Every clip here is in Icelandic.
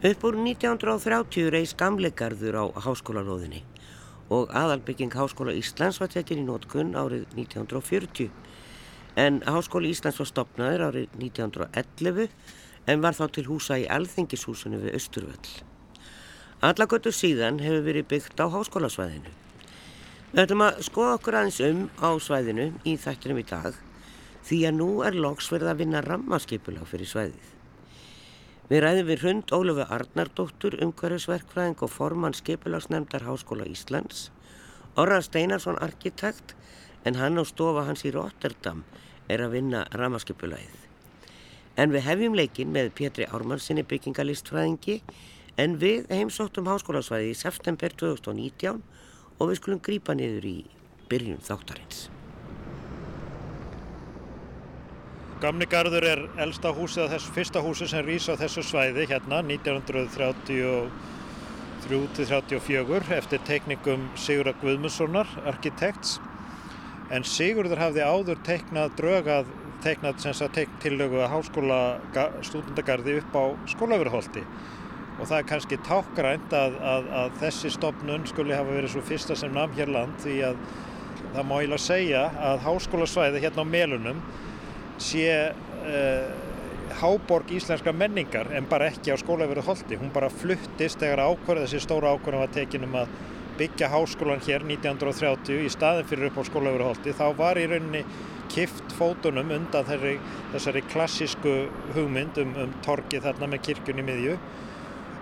Upp úr 1930 reys gamleikarður á háskólaróðinni og aðalbygging Háskóla Íslands var tekin í nótkunn árið 1940 en Háskóli Íslands var stopnaður árið 1911 en var þá til húsa í Alþingishúsinu við Östurvöll. Allagötu síðan hefur verið byggt á háskólasvæðinu. Við ætlum að skoða okkur aðeins um á svæðinu í þættinum í dag því að nú er loks verið að vinna rammaskipulag fyrir svæðið. Við ræðum við Hrund Ólufi Arnardóttur, umhverfisverkfræðing og formann skipulagsnefndar Háskóla Íslands, Orra Steinarsson arkitekt en hann á stofa hans í Rotterdam er að vinna ramaskipulagið. En við hefjum leikin með Pétri Ármannsinni byggingalistfræðingi en við heimsóttum háskólasvæði í september 2019 og við skulum grípa niður í byrjun þáttarins. Gamni garður er elsta húsið að þessu fyrsta húsi sem rýsa á þessu svæði hérna 1933-34 eftir teikningum Sigurða Guðmundssonar, arkitekts. En Sigurður hafði áður teiknað drögað, teiknað teikn tillögu að háskóla stúdendagarði upp á skólaverðholti. Og það er kannski tákgrænt að, að, að þessi stopnun skuli hafa verið svo fyrsta sem namn hér land því að það má eiginlega segja að háskólasvæði hérna á melunum sé uh, háborg íslenska menningar en bara ekki á skólaveru holdi. Hún bara fluttist þegar ákvörða þessi stóra ákvörða var tekin um að byggja háskólan hér 1930 í staðin fyrir upp á skólaveru holdi. Þá var í rauninni kift fótunum undan þessari, þessari klassísku hugmynd um, um torkið þarna með kirkjunni miðju.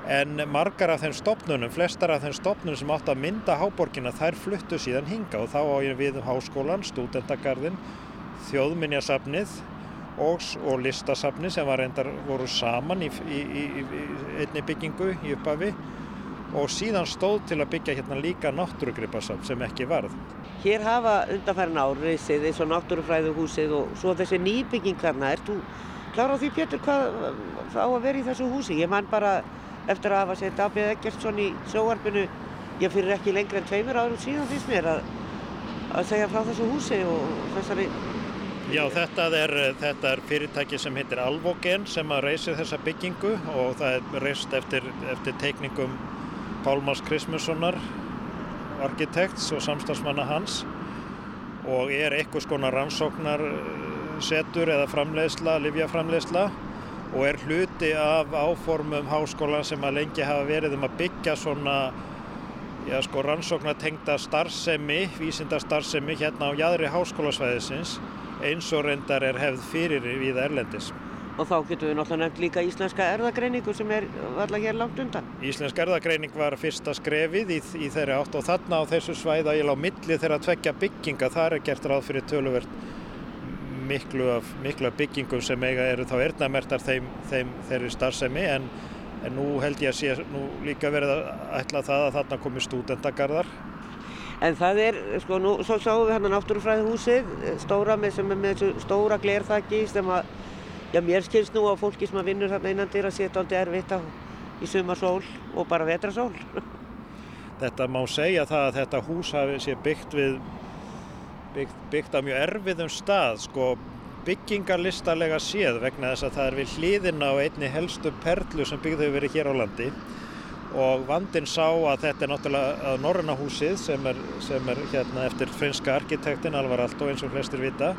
En margar af þeim stopnunum, flestar af þeim stopnunum sem átt að mynda háborgina, þær fluttu síðan hinga og þá á ég við um háskólan, stúdendagarðin, þjóðminjasafnið og, og listasafnið sem var reyndar voru saman í, í, í, í einni byggingu í upphafi og síðan stóð til að byggja hérna líka náttúrugripasafn sem ekki varð. Hér hafa undanfærin áriðsið eins og náttúrufræðuhúsið og svo þessi nýbyggingarna. Er þú klára á því Pétur hvað á að vera í þessu húsi? Ég man bara eftir að hafa sett Abið Eggertsson í sjóarpinu ég fyrir ekki lengri en tveimur árum síðan finnst mér að, að segja frá þessu húsi og þessari Já, þetta er, þetta er fyrirtæki sem heitir Alvogen sem að reysi þessa byggingu og það er reist eftir, eftir teikningum Pálmars Krismussonar, arkitekts og samstagsmanna hans og er eitthvað skona rannsóknarsetur eða framleiðsla, livjaframleiðsla og er hluti af áformum háskólan sem að lengi hafa verið um að byggja svona já, sko, rannsóknartengda starfsemi, vísinda starfsemi hérna á jæðri háskólasvæðisins eins og reyndar er hefð fyrir við Erlendis. Og þá getum við náttúrulega nefnt líka íslenska erðagreiningu sem er alltaf hér langt undan. Íslenska erðagreining var fyrsta skrefið í, í þeirri átt og þarna á þessu svæða ég lág milli þeirra tvekja bygginga. Það er gert ráð fyrir töluvert miklu af, miklu af byggingum sem eiga eru þá erðnamertar þeim, þeim þeirri starfsemi en, en nú held ég að sé nú líka verið að ætla það að þarna komi stúdendagarðar En það er, sko, nú, svo sáum við hérna náttúrufræðihúsið, stóra með, sem er með þessu stóra glerþakki sem að, já, mér skilst nú á fólki sem að vinnur hérna innan dyr að setja aldrei erfitt á í sumarsól og bara vetrasól. Þetta má segja það að þetta hús hafi sé byggt við, byggt, byggt á mjög erfiðum stað, sko, byggingarlistarlega séð vegna þess að það er við hlýðina á einni helstu perlu sem byggð hefur verið hér á landi og vandin sá að þetta er náttúrulega Norranna húsið sem er, sem er hérna eftir franska arkitektin Alvar Aalto eins og flestir vita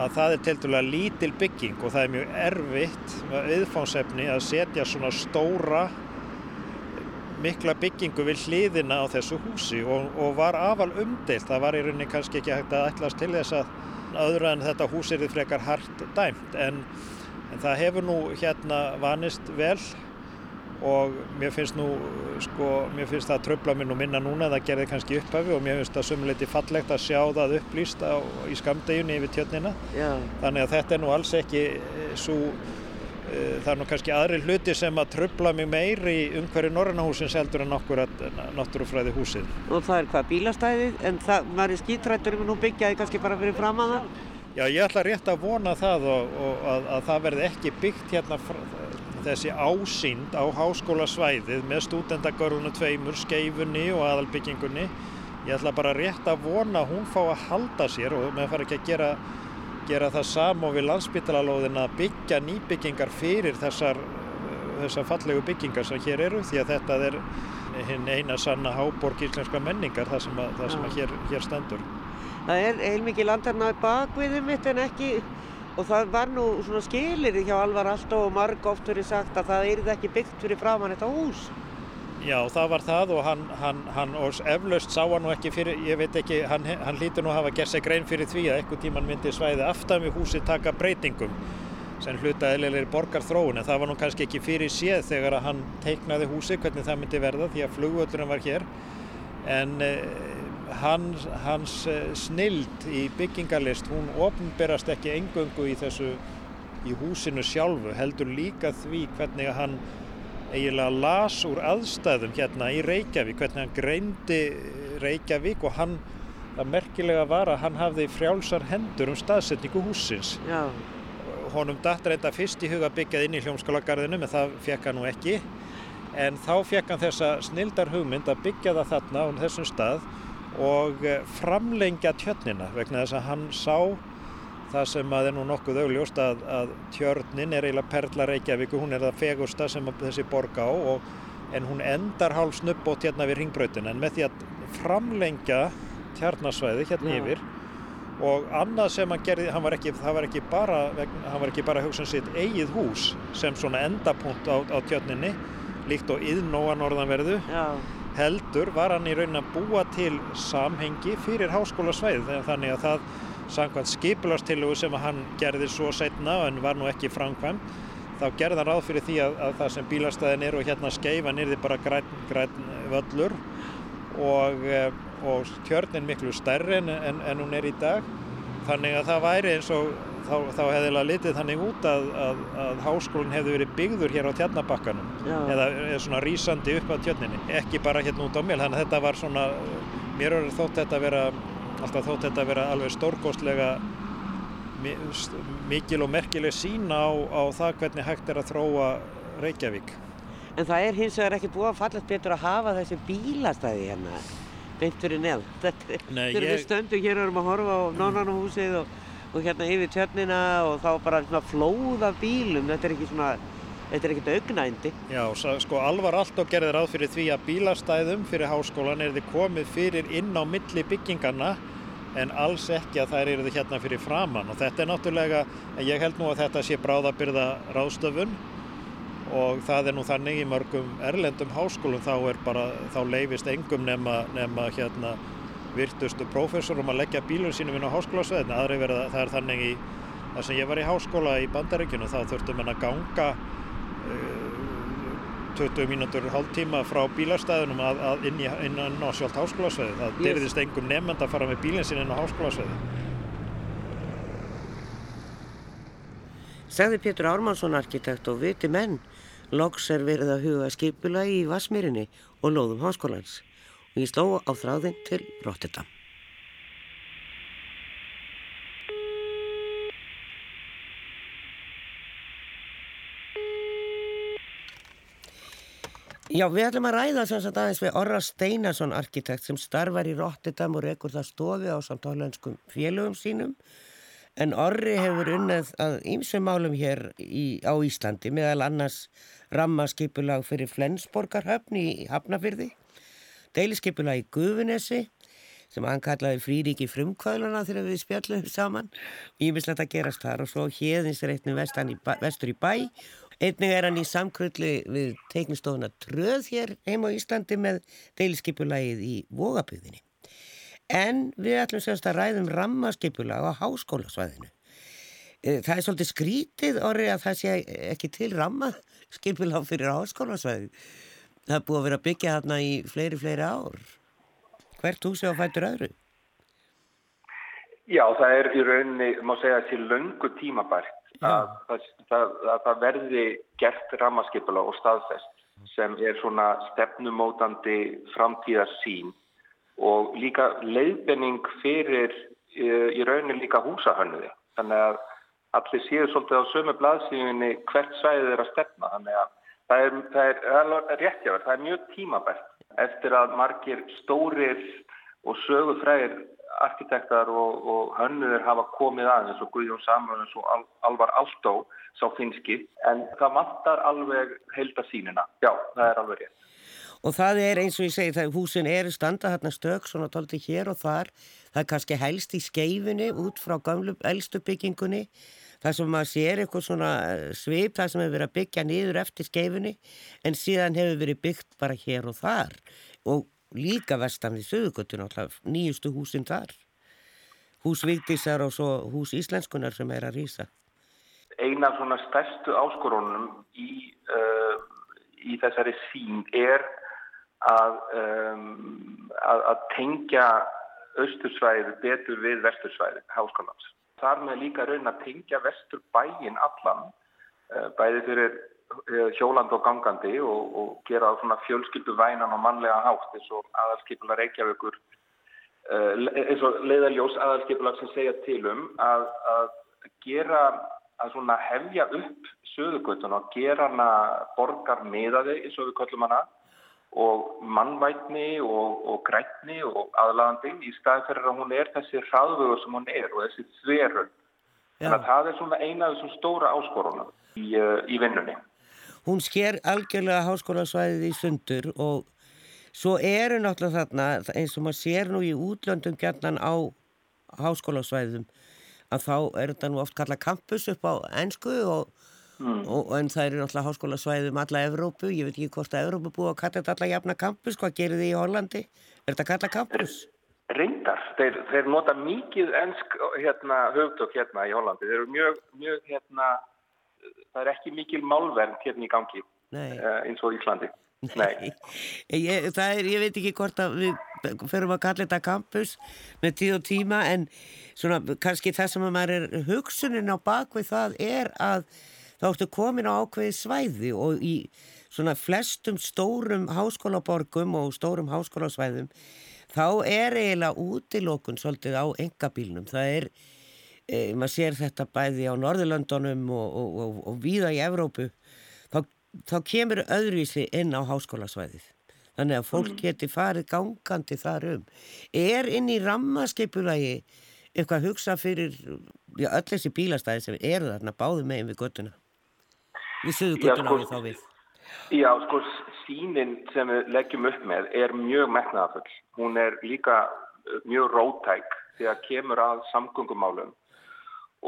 að það er til dæla lítil bygging og það er mjög erfitt viðfánsefni að setja svona stóra mikla byggingu við hliðina á þessu húsi og, og var afal umdeilt. Það var í rauninni kannski ekki hægt að ætlast til þess að öðru en þetta hús er því frekar hart dæmt en, en það hefur nú hérna vanist vel og mér finnst nú sko, mér finnst það að tröfla mér nú minna núna það gerði kannski upphafi og mér finnst það sumuleiti fallegt að sjá það upplýst á, í skamdeginni yfir tjörnina Já. þannig að þetta er nú alls ekki svo það er nú kannski aðri hluti sem að tröfla mig meiri umhverju Norrannahúsins heldur en okkur að náttúrufræði húsið. Og það er hvað bílastæðið en það, maður er skítrættur um að nú byggja þið kannski bara fyrir fram að það? Já, ég ætla rétt að vona það og, og að, að það verði ekki byggt hérna þessi ásýnd á háskólasvæðið með stúdendagörðunum tveimur, skeifunni og aðalbyggingunni. Ég ætla bara rétt að vona að hún fá að halda sér og með fara ekki að gera, gera það sam og við landsbytalalóðin að byggja nýbyggingar fyrir þessar þessar fallegu byggingar sem hér eru því að þetta er eina sanna háborg íslenska menningar það sem, að, það sem hér, hér stendur. Það er heilmikið landarna bakviðum mitt en ekki og það var nú svona skilir hjá Alvar alltaf og marg oft verið sagt að það er ekki byggt fyrir framann þetta hús. Já, það var það og hann, hann, hann og eflaust sá hann nú ekki fyrir, ég veit ekki, hann, hann lítur nú að hafa gert sig grein fyrir því að eitthvað tíman myndi svæði aftan við húsi taka breytingum sem hluta eðlilegir borgar þróun en það var nú kannski ekki fyrir séð þegar að hann teiknaði húsi hvernig það myndi verða því að flugvöldurinn var hér en eh, hans, hans eh, snild í byggingarlist hún ofnberast ekki engöngu í þessu í húsinu sjálfu heldur líka því hvernig hann eiginlega las úr aðstæðum hérna í Reykjavík hvernig hann greindi Reykjavík og hann það merkilega var að hann hafði frjálsar hendur um staðsetningu húsins Já. Honum datt reynda fyrst í huga byggjað inn í hljómskólagarðinu en það fekk hann nú ekki. En þá fekk hann þessa snildar hugmynd að byggja það þarna á þessum stað og eh, framlengja tjörnina vegna þess að hann sá það sem að er nú nokkuð augljóst að, að tjörnin er eiginlega perla Reykjavík hún er það fegusta sem þessi borg á og, en hún endar hálf snubbót hérna við ringbrautin en með því að framlengja tjarnasvæði hérna Já. yfir og annað sem hann gerði, hann var ekki, var ekki bara, hann var ekki bara hugsun um sitt eigið hús sem svona endapunkt á, á tjötninni, líkt og yðnóa norðanverðu, Já. Heldur var hann í raunin að búa til samhengi fyrir háskólasvæð þannig að það samkvæmt skipilarstillugu sem hann gerði svo setna en var nú ekki framkvæmt þá gerði hann ráð fyrir því að, að það sem bílastæðin er og hérna skeifan er þið bara græn, græn völlur og eh, og tjörnin miklu stærri en, en, en hún er í dag. Þannig að það væri eins og þá, þá hefði litið þannig út að, að, að háskólinn hefði verið byggður hér á tjarnabakkanum eða, eða svona rýsandi upp á tjörninni ekki bara hérna út á mjöl. Þannig að þetta var svona mér er þótt þetta að vera alltaf þótt þetta að vera alveg stórgóðslega mikil og merkileg sína á, á það hvernig hægt er að þróa Reykjavík. En það er hins vegar ekki búið að fallast betur að hafa þessi bílastæði hérna beint fyrir neð. Þetta er við stöndum hér og erum að horfa á Nonnanahúsið og, og hérna yfir tjörnina og þá bara svona flóð af bílum. Þetta er ekki svona, þetta er ekkert augnændi. Já, sko alvar allt og gerði ráð fyrir því að bílastæðum fyrir háskólan er þið komið fyrir inn á milli byggingarna en alls ekki að þær eru þið hérna fyrir framann og þetta er náttúrulega, ég held nú að þetta sé bráðabyrða ráðstöfun og það er nú þannig í mörgum erlendum háskólum þá er bara, þá leifist engum nema, nema hérna virtustu prófessorum að leggja bílun sínum inn á háskólasveðin, aðri verða það er þannig í þar sem ég var í háskóla í Bandaríkinu þá þurftum við að ganga uh, 20 mínútur hálf tíma frá bílastæðunum að, að inn, í, inn á sjálft háskólasveði það dyrðist engum nefnend að fara með bílinn sín inn á háskólasveði Segði Pétur Ármannsson arkitekt og viti menn. Loks er verið að huga skipula í Vasmýrinni og lóðum háskólans og ég sló á þráðinn til Rotterdam. Já, við ætlum að ræða sem sagt aðeins við Orra Steinarsson arkitekt sem starfar í Rotterdam og rekur það stofi á samt hollenskum félögum sínum en Orri hefur unnað að ýmsum málum hér í, á Íslandi meðal annars rammaskipulag fyrir Flensborgarhöfn í Hafnafyrði, deilisskipulag í Guðunesi sem hann kallaði fríríki frumkvæðluna þegar við spjallum saman. Ímislegt að gerast þar og svo hérðins reitnum vestur í bæ. Einnig er hann í samkrulli við teiknistofuna Tröð hér heim á Íslandi með deilisskipulagið í Vógaböðinni en við ætlum semst að ræðum rammaskipulag á háskólasvæðinu. Eh, það er svolítið skrítið orðið að það sé ekki til ramma skipiláð fyrir háskólasvæði. Það er búið að vera að byggja þarna í fleiri, fleiri ár. Hvert húsi á fættur öðru? Já, það er í rauninni, má segja, til löngu tímabært að, að, að, að það verði gert rammaskipula og staðfest sem er svona stefnumótandi framtíðarsín og líka leiðbenning fyrir í rauninni líka húsahönnuði. Þannig að allir séu svolítið á sömu blaðsíðunni hvert svæðið er að stefna þannig að það er, það er, það er réttjáður, það er mjög tímabært eftir að margir stórir og sögufræðir arkitektar og, og hönnuður hafa komið aðeins og Guðjón Samuels og Al, Alvar Aldó sá finski en það vantar alveg heldasínina. Já, það er alveg rétt. Og það er eins og ég segi það húsin eru standa hérna stök svona tólti hér og þar. Það er kannski helst í skeifinni út frá gamlu eldstu byggingunni. Það sem maður sér eitthvað svona eh, svip það sem hefur verið að byggja niður eftir skeifinni en síðan hefur verið byggt bara hér og þar og líka vestan við sögugötun nýjustu húsin þar. Hús Vigdísar og svo hús Íslenskunar sem er að rýsa. Eina svona stærstu áskorunum í, uh, í þessari sín er að, um, að, að tengja austursvæði betur við vestursvæði háskólans. Þar með líka raun að tengja vestur bæin allan, uh, bæði fyrir hjóland og gangandi og, og gera svona fjölskyldu vænan og mannlega hátt eins og aðalskipula Reykjavíkur, uh, eins og leiðaljós aðalskipula sem segja til um að, að gera að svona hefja upp söðugötun og gera hana borgar miðaði eins og við kollum hana og mannvætni og, og grætni og aðlagandi í staði fyrir að hún er þessi hraðvögur sem hún er og þessi þverun. Þannig að það er svona eina af þessum stóra áskorunum í, uh, í vinnunni. Hún sker algjörlega háskólasvæðið í sundur og svo eru náttúrulega þarna eins og maður sér nú í útlöndum gætnan á háskólasvæðum að þá er þetta nú oft kallað campus upp á ennsku og Mm. Og, en það eru náttúrulega háskóla svæðum alla Evrópu, ég veit ekki hvort að Evrópu búið að kalla þetta alla jafna campus, hvað gerir þið í Hollandi? Er þetta kallað campus? Reyndar, þeir, þeir nota mikið ennsk hérna, höfdokk hérna í Hollandi, þeir eru mjög, mjög hérna, það er ekki mikil málverð hérna í gangi uh, eins og Íslandi. Nei. Ég, er, ég veit ekki hvort að við ferum að kalla þetta campus með tíð og tíma en svona kannski það sem að maður er hugsunin á bakvið það er að þá ertu komin á ákveði svæði og í svona flestum stórum háskólaborgum og stórum háskólasvæðum þá er eiginlega útilokun svolítið á engabílnum. Það er, e, maður sér þetta bæði á Norðurlöndunum og, og, og, og víða í Evrópu, þá, þá kemur öðruvísi inn á háskólasvæðið. Þannig að fólk mm. geti farið gangandi þar um. Er inn í rammaskipulagi eitthvað hugsa fyrir já, öll þessi bílastæði sem eru þarna báðu megin við göttuna? Við sögum guttuna sko, því þá við. Já, sko, sínin sem við leggjum upp með er mjög metnaðafull. Hún er líka uh, mjög rótæk þegar kemur að samgöngumálum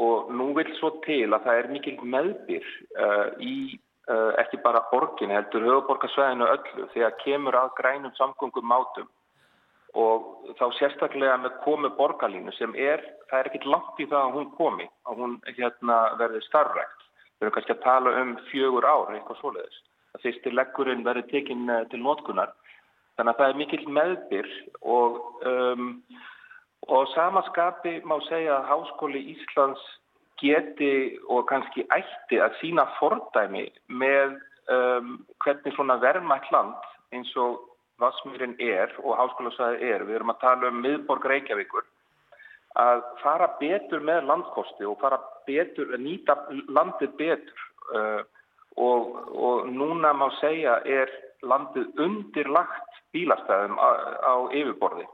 og nú vil svo til að það er mikil meðbyr uh, í uh, ekki bara borginni, heldur höfuborgarsvæðinu öllu þegar kemur að grænum samgöngumátum og þá sérstaklega með komu borgarlínu sem er, það er ekkit langt í það að hún komi, að hún hérna, verði starfrækt. Við erum kannski að tala um fjögur ár, eitthvað svoleiðis. Það fyrst til leggurinn verður tekinn eh, til nótkunar. Þannig að það er mikill meðbyr og, um, og samaskapi má segja að Háskóli Íslands geti og kannski ætti að sína fordæmi með um, hvernig svona verðmætt land eins og Vasmýrin er og Háskólasæði er. Við erum að tala um miðborg Reykjavíkur að fara betur með landkosti og fara betur, nýta landið betur uh, og, og núna má segja er landið undirlagt bílastæðum á, á yfirborði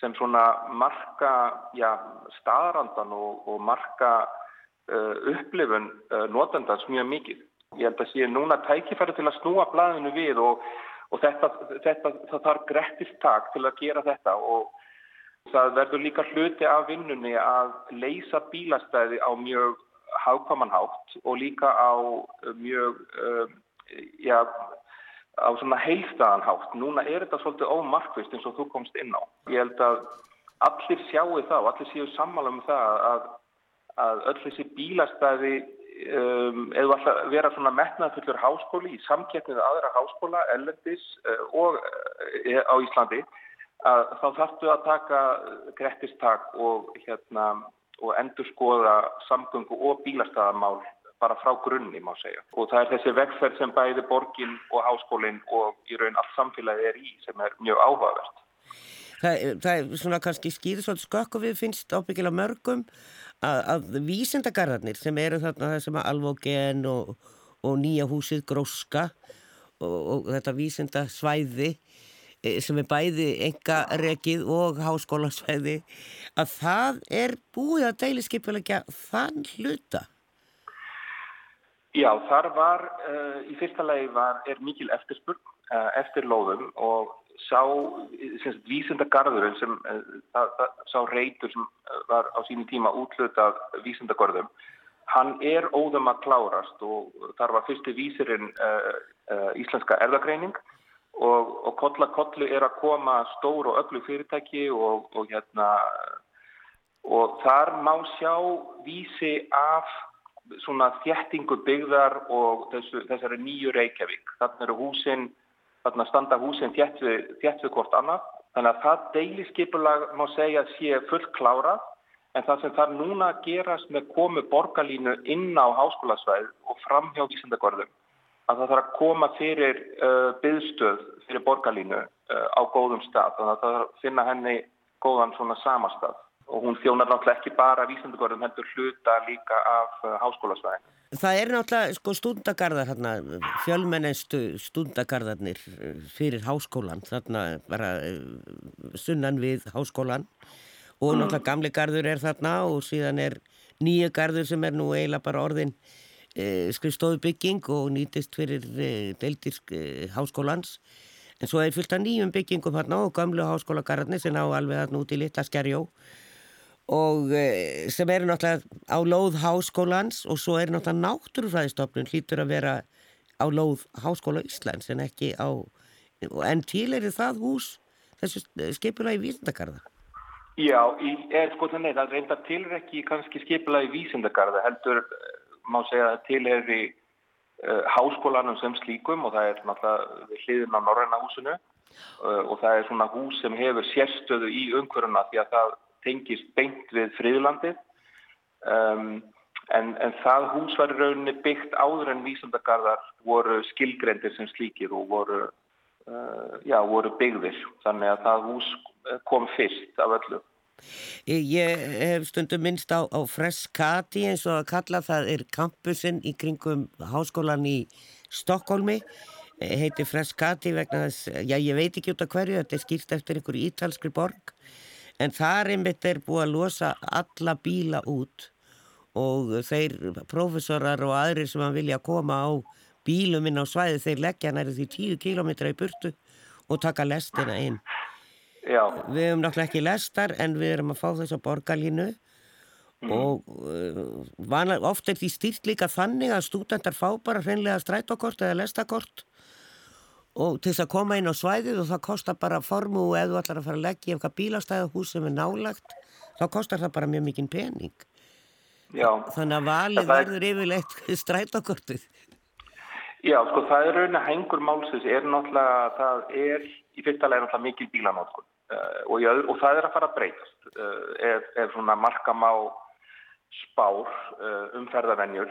sem svona marka já, staðrandan og, og marka uh, upplifun uh, notendans mjög mikið. Ég held að sé núna tækifæri til að snúa blæðinu við og, og þetta, þetta, það þarf grettist tak til að gera þetta og Það verður líka hluti af vinnunni að leysa bílastæði á mjög hagkvamanhátt og líka á mjög, uh, já, á svona heilstæðanhátt. Núna er þetta svolítið ómarkvist eins og þú komst inn á. Ég held að allir sjáu það og allir séu sammála um það að, að öll þessi bílastæði um, eða alltaf vera svona metnaðfullur háskóli í samkettnið aðra háskóla, ellendis uh, og uh, á Íslandi að þá þarftu að taka grettistak og, hérna, og endur skoða samgöngu og bílastæðamál bara frá grunni má segja. Og það er þessi vegferð sem bæði borgin og háskólinn og í raun allt samfélagi er í sem er mjög áhugavert. Það, það er svona kannski skýður svolítið skökk og við finnst ábyggilega mörgum að, að vísindagarðarnir sem eru þarna það sem að alvogen og, og nýja húsið gróska og, og þetta vísindasvæði e, sem er bæði enga rekið og háskólasvæði að það er búið að deiliskypulegja þann hluta? Já, þar var, uh, í fyrsta lagi var, er mikil eftirspurn uh, eftir lóðum og sá, semst, vísindagarðurinn sem, uh, sá reytur sem var á sínu tíma útlutað vísindagarðum, hann er óðum að klárast og þar var fyrsti vísirinn íslenska erðagreining og, og kolla kollu er að koma stór og öllu fyrirtæki og, og hérna, og þar má sjá vísi af svona þjættingu byggðar og þessu, þessari nýju Reykjavík. Þannig eru húsin, þannig að standa húsin þjætt við, þjætt við hvort annað. Þannig að það deiliskypulag má segja sé fullt klárað en það sem þarf núna gerast með komu borgarlínu inn á háskólasvæð og fram hjá vísendagorðum að það þarf að koma fyrir uh, byggðstöð fyrir borgarlínu uh, á góðum stað. Þannig að það þarf að finna henni góðan svona samastað og hún þjónar náttúrulega ekki bara vísendagörðum heldur hluta líka af uh, háskólasvæðin. Það er náttúrulega sko stundagarðar hérna, fjölmennestu stundagarðarnir uh, fyrir háskólan, þarna bara uh, sunnan við háskólan og náttúrulega gamle garður er þarna og síðan er nýja garður sem er nú eiginlega bara orðin eh, skrifstofu bygging og nýtist fyrir eh, deildirsk eh, háskólans. En svo er fullt af nýjum byggingum hérna og gamlu háskólagarðarnir sem á alveg þarna út í litla skerjó. Og sem eru náttúrulega á lóð háskólans og svo er náttúrulega náttúrufræðistofnun hlýtur að vera á lóð háskóla Íslands en ekki á en til er það hús þessu skipula í vísendakarða Já, í, er, sko þannig það reynda til er ekki kannski skipula í vísendakarða heldur má segja að til er í uh, háskólanum sem slíkum og það er náttúrulega hliðin á Norræna húsinu uh, og það er svona hús sem hefur sérstöðu í umhverjuna því að það tengist beint við friðlandið um, en, en það hús var í rauninni byggt áður en vísandagarðar voru skilgrendir sem slíkir og voru, uh, já, voru byggðir þannig að það hús kom fyrst af öllu. Ég hef stundum minnst á, á Freskati eins og að kalla það er kampusinn í kringum háskólan í Stokkólmi heiti Freskati vegna þess, já ég veit ekki út af hverju, þetta er skýrt eftir einhverju ítalskri borg en þar einmitt er búið að losa alla bíla út og þeir profesorar og aðrir sem að vilja koma á bílum inn á svæði þeir leggja næri því 10 km í burtu og taka lestina inn Já. við hefum náttúrulega ekki lestar en við erum að fá þess að borgarlínu mm. og uh, ofta er því stýrt líka þannig að stúdendar fá bara hreinlega strætókort eða lestakort og til þess að koma inn á svæðið og það kostar bara formu og ef þú ætlar að fara að leggja eitthvað bílastæðahús sem er nálagt þá kostar það bara mjög mikinn pening Já. þannig að valið verður yfirleitt strætókortið Já, sko það er raun að hengur málsins er náttúrulega, það er í fyrsta leið náttúrulega mikil bílanótkun uh, og, og það er að fara að breytast. Uh, ef, ef svona markam á spár uh, umferðarvenjur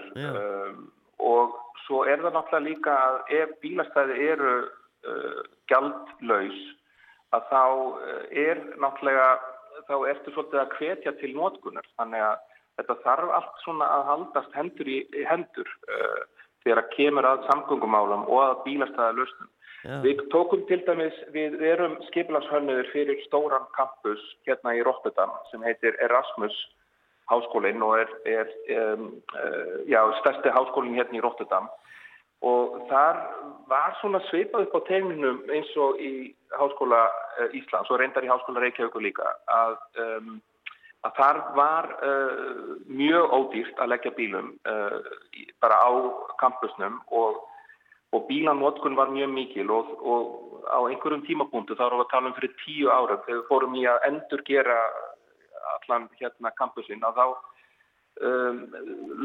og svo er það náttúrulega líka að ef bílastæði eru gjaldlaus að þá er náttúrulega þá ertu svolítið að hvetja til nótkunar þannig að þetta þarf allt svona að haldast hendur í, í hendur uh, þegar að kemur að samgöngumálum og að bílastæða lausnum. Já. Við tókum til dæmis, við erum skipilashönnuður fyrir stóran kampus hérna í Rotterdam sem heitir Erasmus háskólinn og er, er um, uh, já, stærsti háskólinn hérna í Rotterdam og þar var svona svipað upp á tegninum eins og í háskóla uh, Íslands og reyndar í háskóla Reykjavík líka að, um, að þar var uh, mjög ódýrt að leggja bílum bara á kampusnum og, og bílanvotkun var mjög mikil og, og á einhverjum tímapunktu þá erum við að tala um fyrir tíu árum þegar við fórum í að endur gera allan hérna kampusinn að þá um,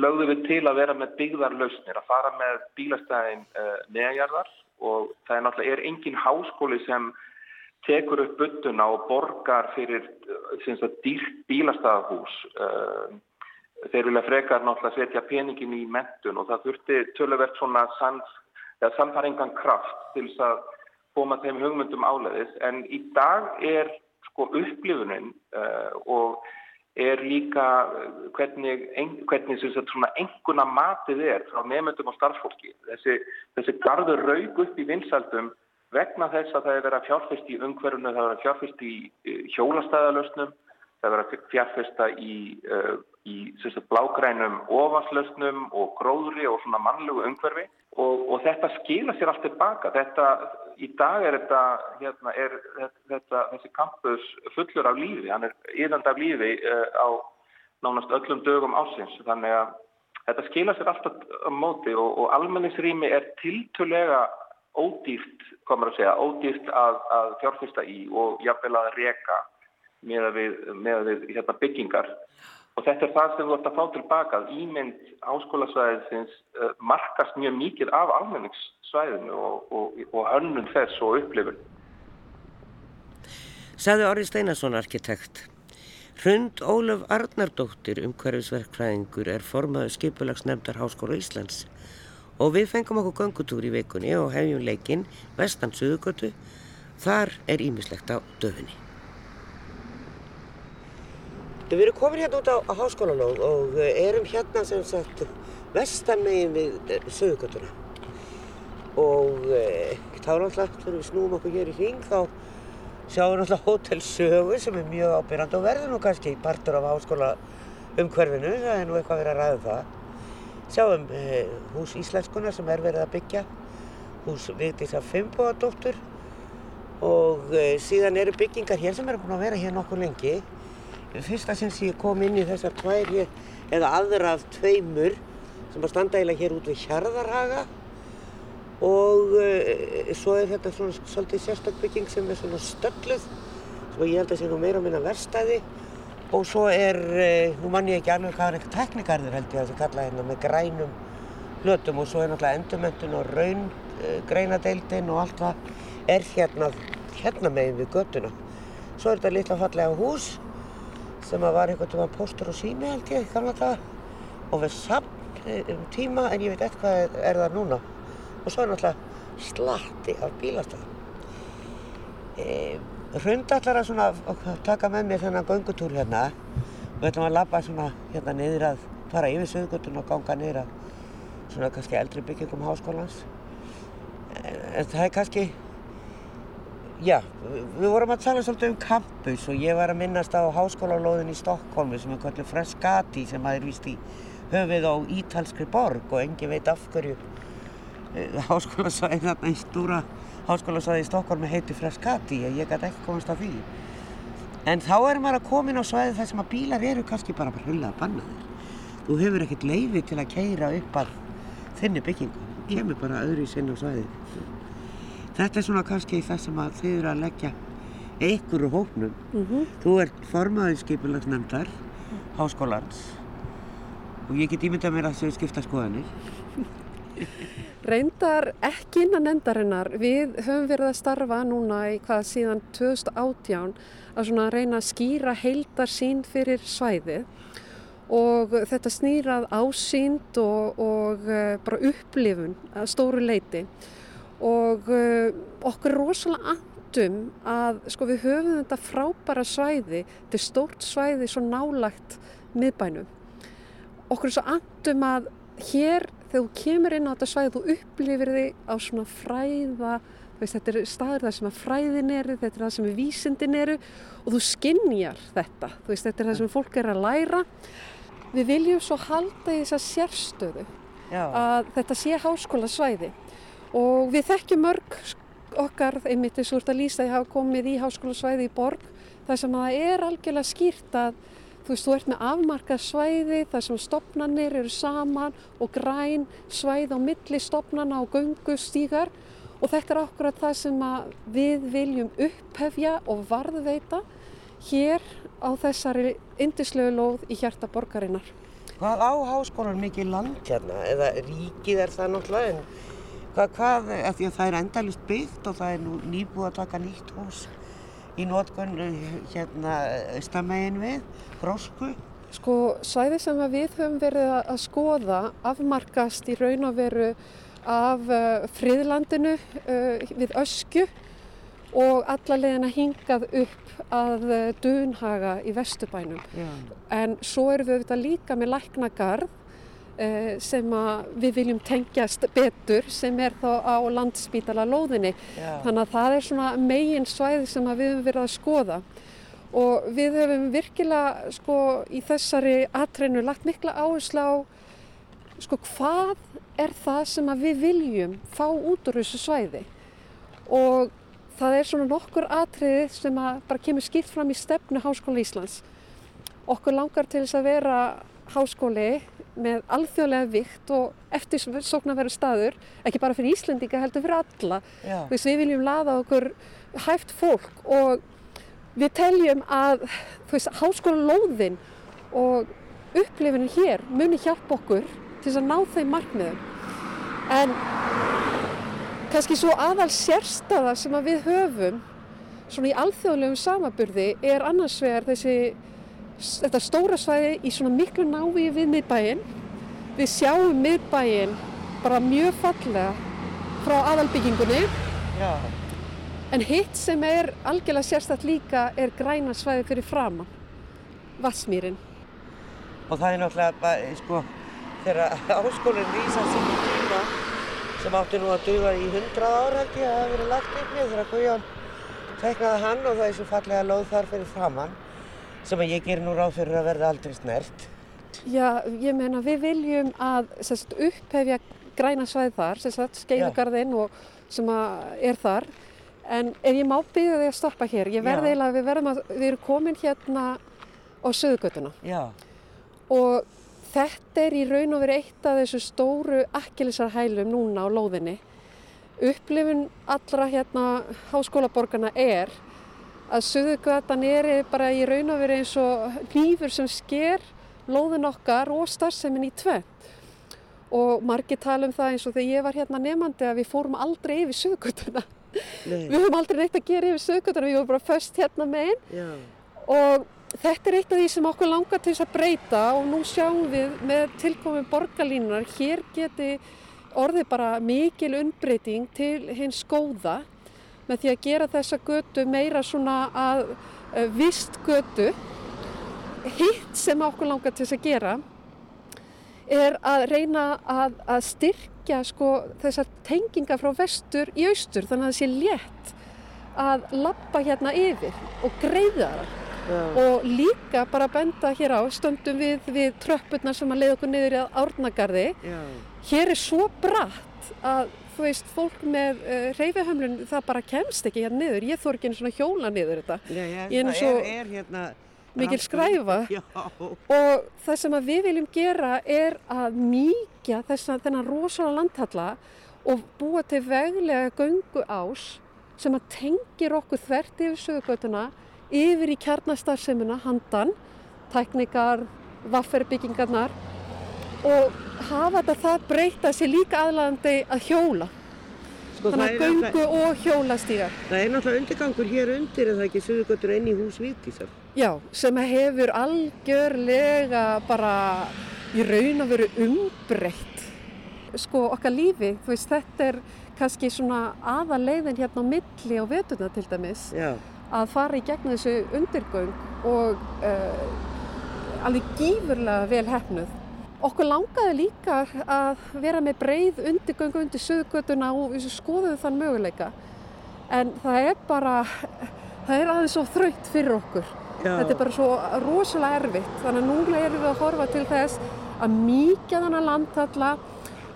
lögðum við til að vera með byggðarlausnir, að fara með bílastæðin uh, neðjarðar og það er náttúrulega er engin háskóli sem tekur upp byttuna og borgar fyrir uh, dýrt bílastæðahús uh, þeir vilja frekar náttúrulega setja peningin í mentun og það þurfti tölverkt svona samfæringan kraft til þess að koma þeim hugmyndum áleiðis en í dag er sko upplifunin uh, og er líka eh, hvernig, hvernig enguna matið er frá nefndum og starfsfólki. Þessi, þessi garður raug upp í vinsaldum vegna þess að það er verið að fjárfyrst í umhverfunu, það er verið að fjárfyrst í hjólastæðalösnum, það er verið að fjárfyrsta í, uh, í blágrænum ofanslösnum og gróðri og svona mannlegu umhverfi og, og þetta skila sér allt tilbaka. Þetta, í dag er þetta, hérna, er þetta, þessi campus fullur af lífi, hann er yðand af lífi uh, á nánast öllum dögum ásins, þannig að þetta skila sér alltaf á móti og, og almenningsrými er tiltölega ódýrt, komur að segja, ódýrt að, að fjárfyrsta í og jafnvel að reka með við, með við hérna, byggingar. Og þetta er það sem þú ætti að fá tilbaka að ímynd áskólasvæðisins uh, markast mjög mikið af almenningssvæðinu og, og, og hönnun þess og upplifun. Saði Orri Steinarsson arkitekt. Hrund Ólaf Arnardóttir umhverfisverkfræðingur er formaður skipulagsnefndar Háskóla Íslands og við fengum okkur gangutúr í vikunni og hefjum leikinn vestan Suðugötu. Þar er ímislegt á döfinni. Við erum komin hérna út á, á háskólanóð og eh, erum hérna sem sagt vestan megin við eh, Suðugötuna og e, þá náttúrulega þegar við snúum okkur hér í hring þá sjáum við náttúrulega Hotel Sögu sem er mjög ábyrgand og verður nú kannski partur af háskóla umhverfinu, það er nú eitthvað verið að ræða um það. Sjáum e, hús Íslenskunar sem er verið að byggja, hús Vigdísa Fimboðadóttur og e, síðan eru byggingar hér sem eru búin að vera hér nokkuð lengi fyrsta sem ég kom inn í þessar tvær hér, eða aðra af tveimur sem að standa eiginlega hér út við Hjarðarhaga. Og uh, svo er þetta svona svolítið sérstakbygging sem er svona stölluð sem ég held að sé nú meira á minna verstaði og svo er, uh, nú mann ég ekki alveg hvað er eitthvað teknikarður held ég að það kalla hérna með grænum hlutum og svo er náttúrulega endurmöntun og raun uh, greinadeildin og allt það er hérna, hérna megin við göttuna. Svo er þetta litla fallega hús sem að var einhvern veginn póstur og sími held ég, gamla daga. Og við samt um tíma en ég veit eitthvað er, er það núna. Og svo er náttúrulega slatti af bílastæðum. E, Hrundallar að svona taka með mér þennan göngutúr hérna. Við ætlum að labba svona hérna niður að fara yfir söðgötun og ganga niður að svona kannski eldri byggingum háskólans. En, en það er kannski Já, við vorum að tala svolítið um campus og ég var að minnast á háskólalóðin í Stokkólmi sem er kallið Frascati sem að er vist í höfið á Ítalskri borg og engi veit af hverju eh, háskólasvæði þarna í stúra háskólasvæði í Stokkólmi heiti Frascati ég gæti ekki komast af því. En þá er maður að koma inn á svæði þar sem að bílar eru kannski bara hrjulega bannaðir. Þú hefur ekkert leiði til að keira upp að þinni byggingu, kemur bara öðru í sinna svæði. Þetta er svona kannski það sem að þið eru að leggja ykkur úr hóknum. Mm -hmm. Þú ert formaðið skipulagsnefndar háskólans og ég get ímyndað mér að þau skipta skoðanir. Reyndar ekki innan nefndarinnar. Við höfum verið að starfa núna í hvað síðan 2018 að svona reyna að skýra heildar sín fyrir svæðið og þetta snýrað ásýnd og, og eh, bara upplifun að stóru leiti og uh, okkur er rosalega andum að sko við höfum þetta frábæra svæði, þetta er stórt svæði svo nálagt miðbænum. Okkur er svo andum að hér þegar þú kemur inn á þetta svæði þú upplifir þig á svona fræða, veist, þetta er staður það sem að fræðin eru, þetta er það sem vísindin eru og þú skinnjar þetta, veist, þetta er það sem fólk er að læra. Við viljum svo halda í þessa sérstöðu Já. að þetta sé háskóla svæði og við þekkjum mörg okkar, einmitt eins og úr að lýsa því hafa komið í háskólasvæði í borg þar sem það er algjörlega skýrt að þú veist, þú ert með afmarkað svæði þar sem stopnarnir eru saman og græn svæði á milli stopnarna og göngustígar og þetta er akkurat það sem við viljum upphefja og varðveita hér á þessari indislegu lóð í hjarta borgarinnar. Hvað á háskólan mikið land hérna? Eða ríkið er það náttúrulega en Hvað, hvað, af því að það er endalist byggt og það er nú nýbúið að taka nýtt hús í nótgunn hérna stamægin við, grósku. Sko, svæði sem við höfum verið að skoða afmarkast í raun og veru af uh, friðlandinu uh, við ösku og alla leðina hingað upp að uh, Dunhaga í Vesturbænum. Já. En svo eru við auðvitað líka með læknagarð sem við viljum tengjast betur sem er þá á landspítala lóðinni. Já. Þannig að það er svona megin svæði sem við höfum verið að skoða og við höfum virkilega sko í þessari atreinu lagt mikla áherslu á sko hvað er það sem við viljum fá út úr þessu svæði og það er svona nokkur atriði sem bara kemur skilt fram í stefnu Háskóla Íslands. Okkur langar til þess að vera háskóli með alþjóðlega vikt og eftir sókn að vera staður, ekki bara fyrir Íslendinga heldur fyrir alla. Við viljum laða okkur hæft fólk og við teljum að veist, háskóla lóðin og upplifinu hér muni hjálpa okkur til að ná þeim markmiðum. En kannski svo aðal sérstaða sem að við höfum svona í alþjóðlegum samaburði er annars vegar þessi þetta stóra svæði í svona miklu návi við miðbæinn. Við sjáum miðbæinn bara mjög fallega frá aðalbyggingunni. Já. En hitt sem er algjörlega sérstatt líka er græna svæði fyrir framann, Vassmýrin. Og það er náttúrulega bara, sko, þegar áskólinn vísa sem tíma sem átti nú að duga í hundrað ára held ég að það hefði verið lagt upp með þegar Guðjón teiknaði hann og það er svo fallega loð þar fyrir framann sem að ég ger nú ráð fyrir að verða aldrei snert. Já, ég meina við viljum að sérst, upphefja græna svæð þar, skeiðugarðinn sem er þar en ef ég má byggja þig að stoppa hér, ég verði eiginlega að við verðum að, við erum komin hérna á söðugötuna og Þetta er í raun og verið eitt af þessu stóru akkilisarhælum núna á lóðinni. Upplifun allra hérna háskólaborgarna er að Suðugatan er bara í raun og verið eins og nýfur sem sker lóðin okkar og starfsemin í tveit. Og margir tala um það eins og þegar ég var hérna nefandi að við fórum aldrei yfir Suðugutuna. Við höfum aldrei neitt að gera yfir Suðugutuna, við vorum bara först hérna meginn og Þetta er eitt af því sem okkur langar til þess að breyta og nú sjáum við með tilkominn borgarlínunar hér geti orðið bara mikil unnbreyting til hins góða með því að gera þessa götu meira svona að uh, vist götu. Hitt sem okkur langar til þess að gera er að reyna að, að styrkja sko, þessar tenginga frá vestur í austur þannig að það sé létt að lappa hérna yfir og greiða það. Já. og líka bara benda hér á stöndum við, við tröppurnar sem að leiða okkur niður í árnagarði Já. hér er svo bratt að þú veist, fólk með uh, reyfihömlun það bara kemst ekki hérna niður. Ég þór ekki einu svona hjóla niður þetta. Já, ég er er, er hérna mikil skræfa. Og það sem við viljum gera er að mýkja þennan rosalega landhalla og búa til veglega göngu ás sem að tengir okkur þvert yfir sögugötuna yfir í kjarnastarfsemina handan, tæknikar, vafferbyggingarnar og hafa þetta það breyta sér líka aðlægandi að hjóla. Sko, Þannig að göngu og hjólastígar. Það er náttúrulega undirgangur hér undir en það ekki suðugötur inn í hús Víkísar. Já, sem hefur algjörlega bara í raun að veru umbreytt. Sko okkar lífi, þú veist, þetta er kannski svona aðaleiðin hérna á milli á vetuna til dæmis. Já að fara í gegn þessu undirgöng og uh, alveg gífurlega vel hefnuð. Okkur langaði líka að vera með breið undirgöngu undir söðugötuna og skoðum þann möguleika. En það er bara, það er aðeins svo þraugt fyrir okkur. Já. Þetta er bara svo rosalega erfitt. Þannig að núlega erum við að horfa til þess að mýkja þannig landtalla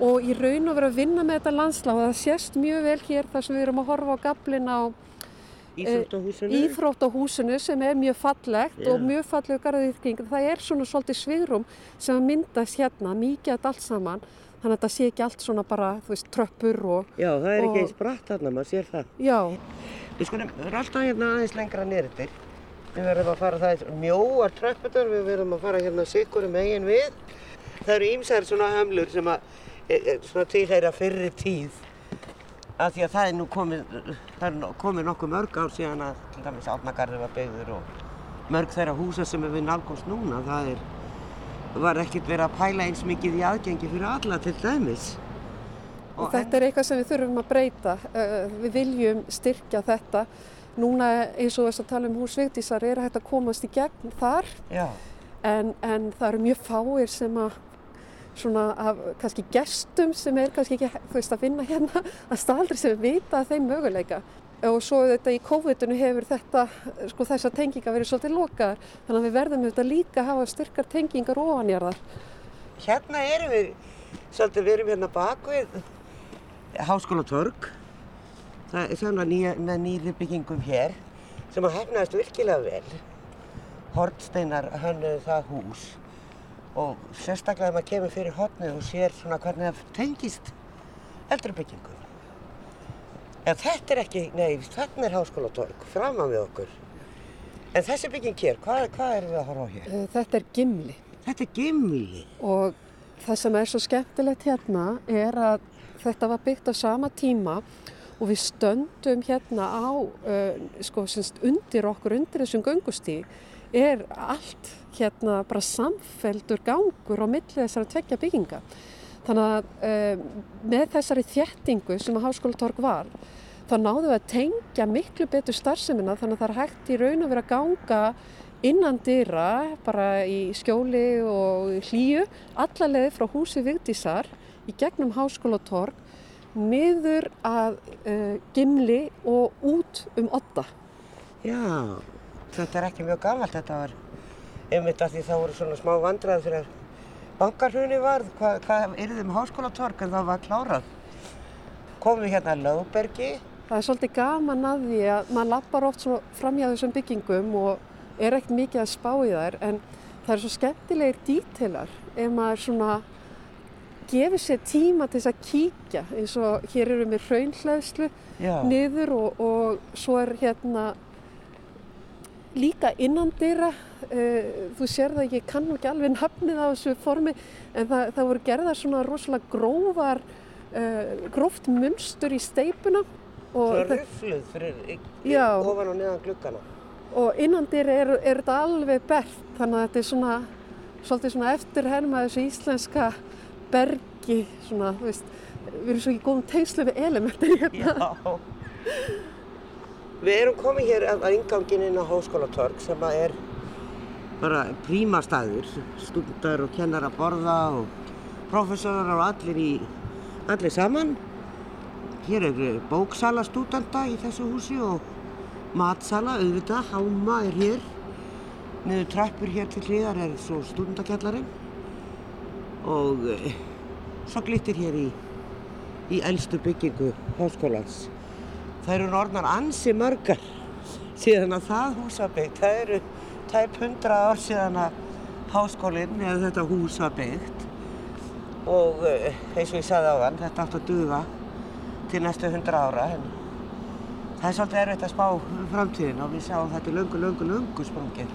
og í raun og vera að vinna með þetta landslá. Það sést mjög vel hér þar sem við erum að horfa á gablin á Íþróttahúsinu. Íþróttahúsinu sem er mjög fallegt yeah. og mjög fallegu garðiðkring. Það er svona svolítið svigrum sem myndast hérna, mikið allt saman. Þannig að það sé ekki allt svona bara, þú veist, tröppur og... Já, það er og... ekki eins bratt þarna, maður sér það. Já. Við skulum, við erum alltaf hérna aðeins lengra nýrðir. Við verðum að fara það mjóar tröpputur, við verðum að fara hérna sikurum eigin við. Það eru ímsæðir svona hömlur sem að, e, e, svona tilhæra fyrri tíð að því að það er nú komið, það er komið nokkuð mörg ár síðan að til dæmis átnagarður var byggður og mörg þeirra húsa sem við nálgumst núna, það er, var ekkert verið að pæla eins mikið í aðgengi fyrir alla til dæmis. Og, og þetta er eitthvað sem við þurfum að breyta, við viljum styrkja þetta. Núna eins og þess að tala um húsveitísar er að þetta komast í gegn þar, en, en það eru mjög fáir sem að svona af kannski gestum sem er kannski ekki veist að vinna hérna að staðaldri sem vita þeim möguleika. Og svo þetta í COVID-19 hefur þetta sko þessar tengingar verið svolítið lokaðar. Þannig að við verðum auðvitað líka að hafa styrkar tengingar ofanjarðar. Hérna erum við, svolítið við erum hérna bakvið Háskóla Torg. Það er svona nýja, með nýri byggingum hér sem að hefnaðist virkilega vel. Hortsteinar hönnuðu það hús og sérstaklega þegar maður kemur fyrir hotnið og sér svona hvernig það tengist eldri byggingum. En þetta er ekki, nei, þarna er háskólatorg, framan við okkur. En þessi bygging hér, hvað, hvað erum við að horfa á hér? Eh, Þetta er gimli Þetta er gimli. og það sem er svo skemmtilegt hérna er að þetta var byggt á sama tíma og við stöndum hérna á, uh, sko, semst undir okkur, undir þessum göngustíg er allt hérna bara samfeldur gangur á milli þessara tveggja bygginga. Þannig að um, með þessari þjettingu sem að Háskólatorg var, þá náðum við að tengja miklu betur starfseminna þannig að það er hægt í raun að vera að ganga innan dyra, bara í skjóli og hlýju, allarleið frá húsi Vigdísar í gegnum Háskólatorg, niður að uh, gimli og út um otta. Já, þetta er ekki mjög gammalt, þetta var einmitt að því það voru svona smá vandræði fyrir að bankarhunni var, hvað, er þið með háskólatorg en það var klárað. Komum við hérna að Lögbergi, Það er svolítið gaman að því að maður lappar oft svo framhjá þessum byggingum og er ekkert mikið að spá í þær en það er svo skemmtilegir dítilar ef maður svona gefur sér tíma til þess að kíkja eins og hér eru við raunhleðslu já, niður og, og svo er hérna líka innandýra þú sér það ekki, ég kann ekki alveg nafnið á þessu formi en það, það voru gerðar svona rosalega grófar uh, gróft munstur í steipuna og, svona rufluð fyrir Já. ofan og neðan gluggana. og innandýra er, er þetta alveg bert þannig að þetta er svona svolítið svona eftirherma þessu íslenska bergi svona, þú veist við erum svo ekki góðum tengslu við elementin hérna Já. Við erum komið hér að að ingangin inn á Háskólatorg sem að er bara prímastaður, stúndar og kennar að borða og professorar og allir í, allir saman. Hér er eh, bóksala stúdenda í þessu húsi og matsala, auðvitað, háma er hér. Niður trappur hér til hliðar er svo stúdendakjallarinn og eh, svo glittir hér í, í elstu byggingu háskólans. Það eru orðnar ansi margar síðan að það hús var byggt. Það eru tæp hundra ár síðan að háskólinn eða þetta hús var byggt. Og eh, eins og ég sagði á þann, þetta átt að duga til næstu hundra ára. En það er svolítið erfitt að spá framtíðin og við sjáum þetta er löngu, löngu, löngu sprungið.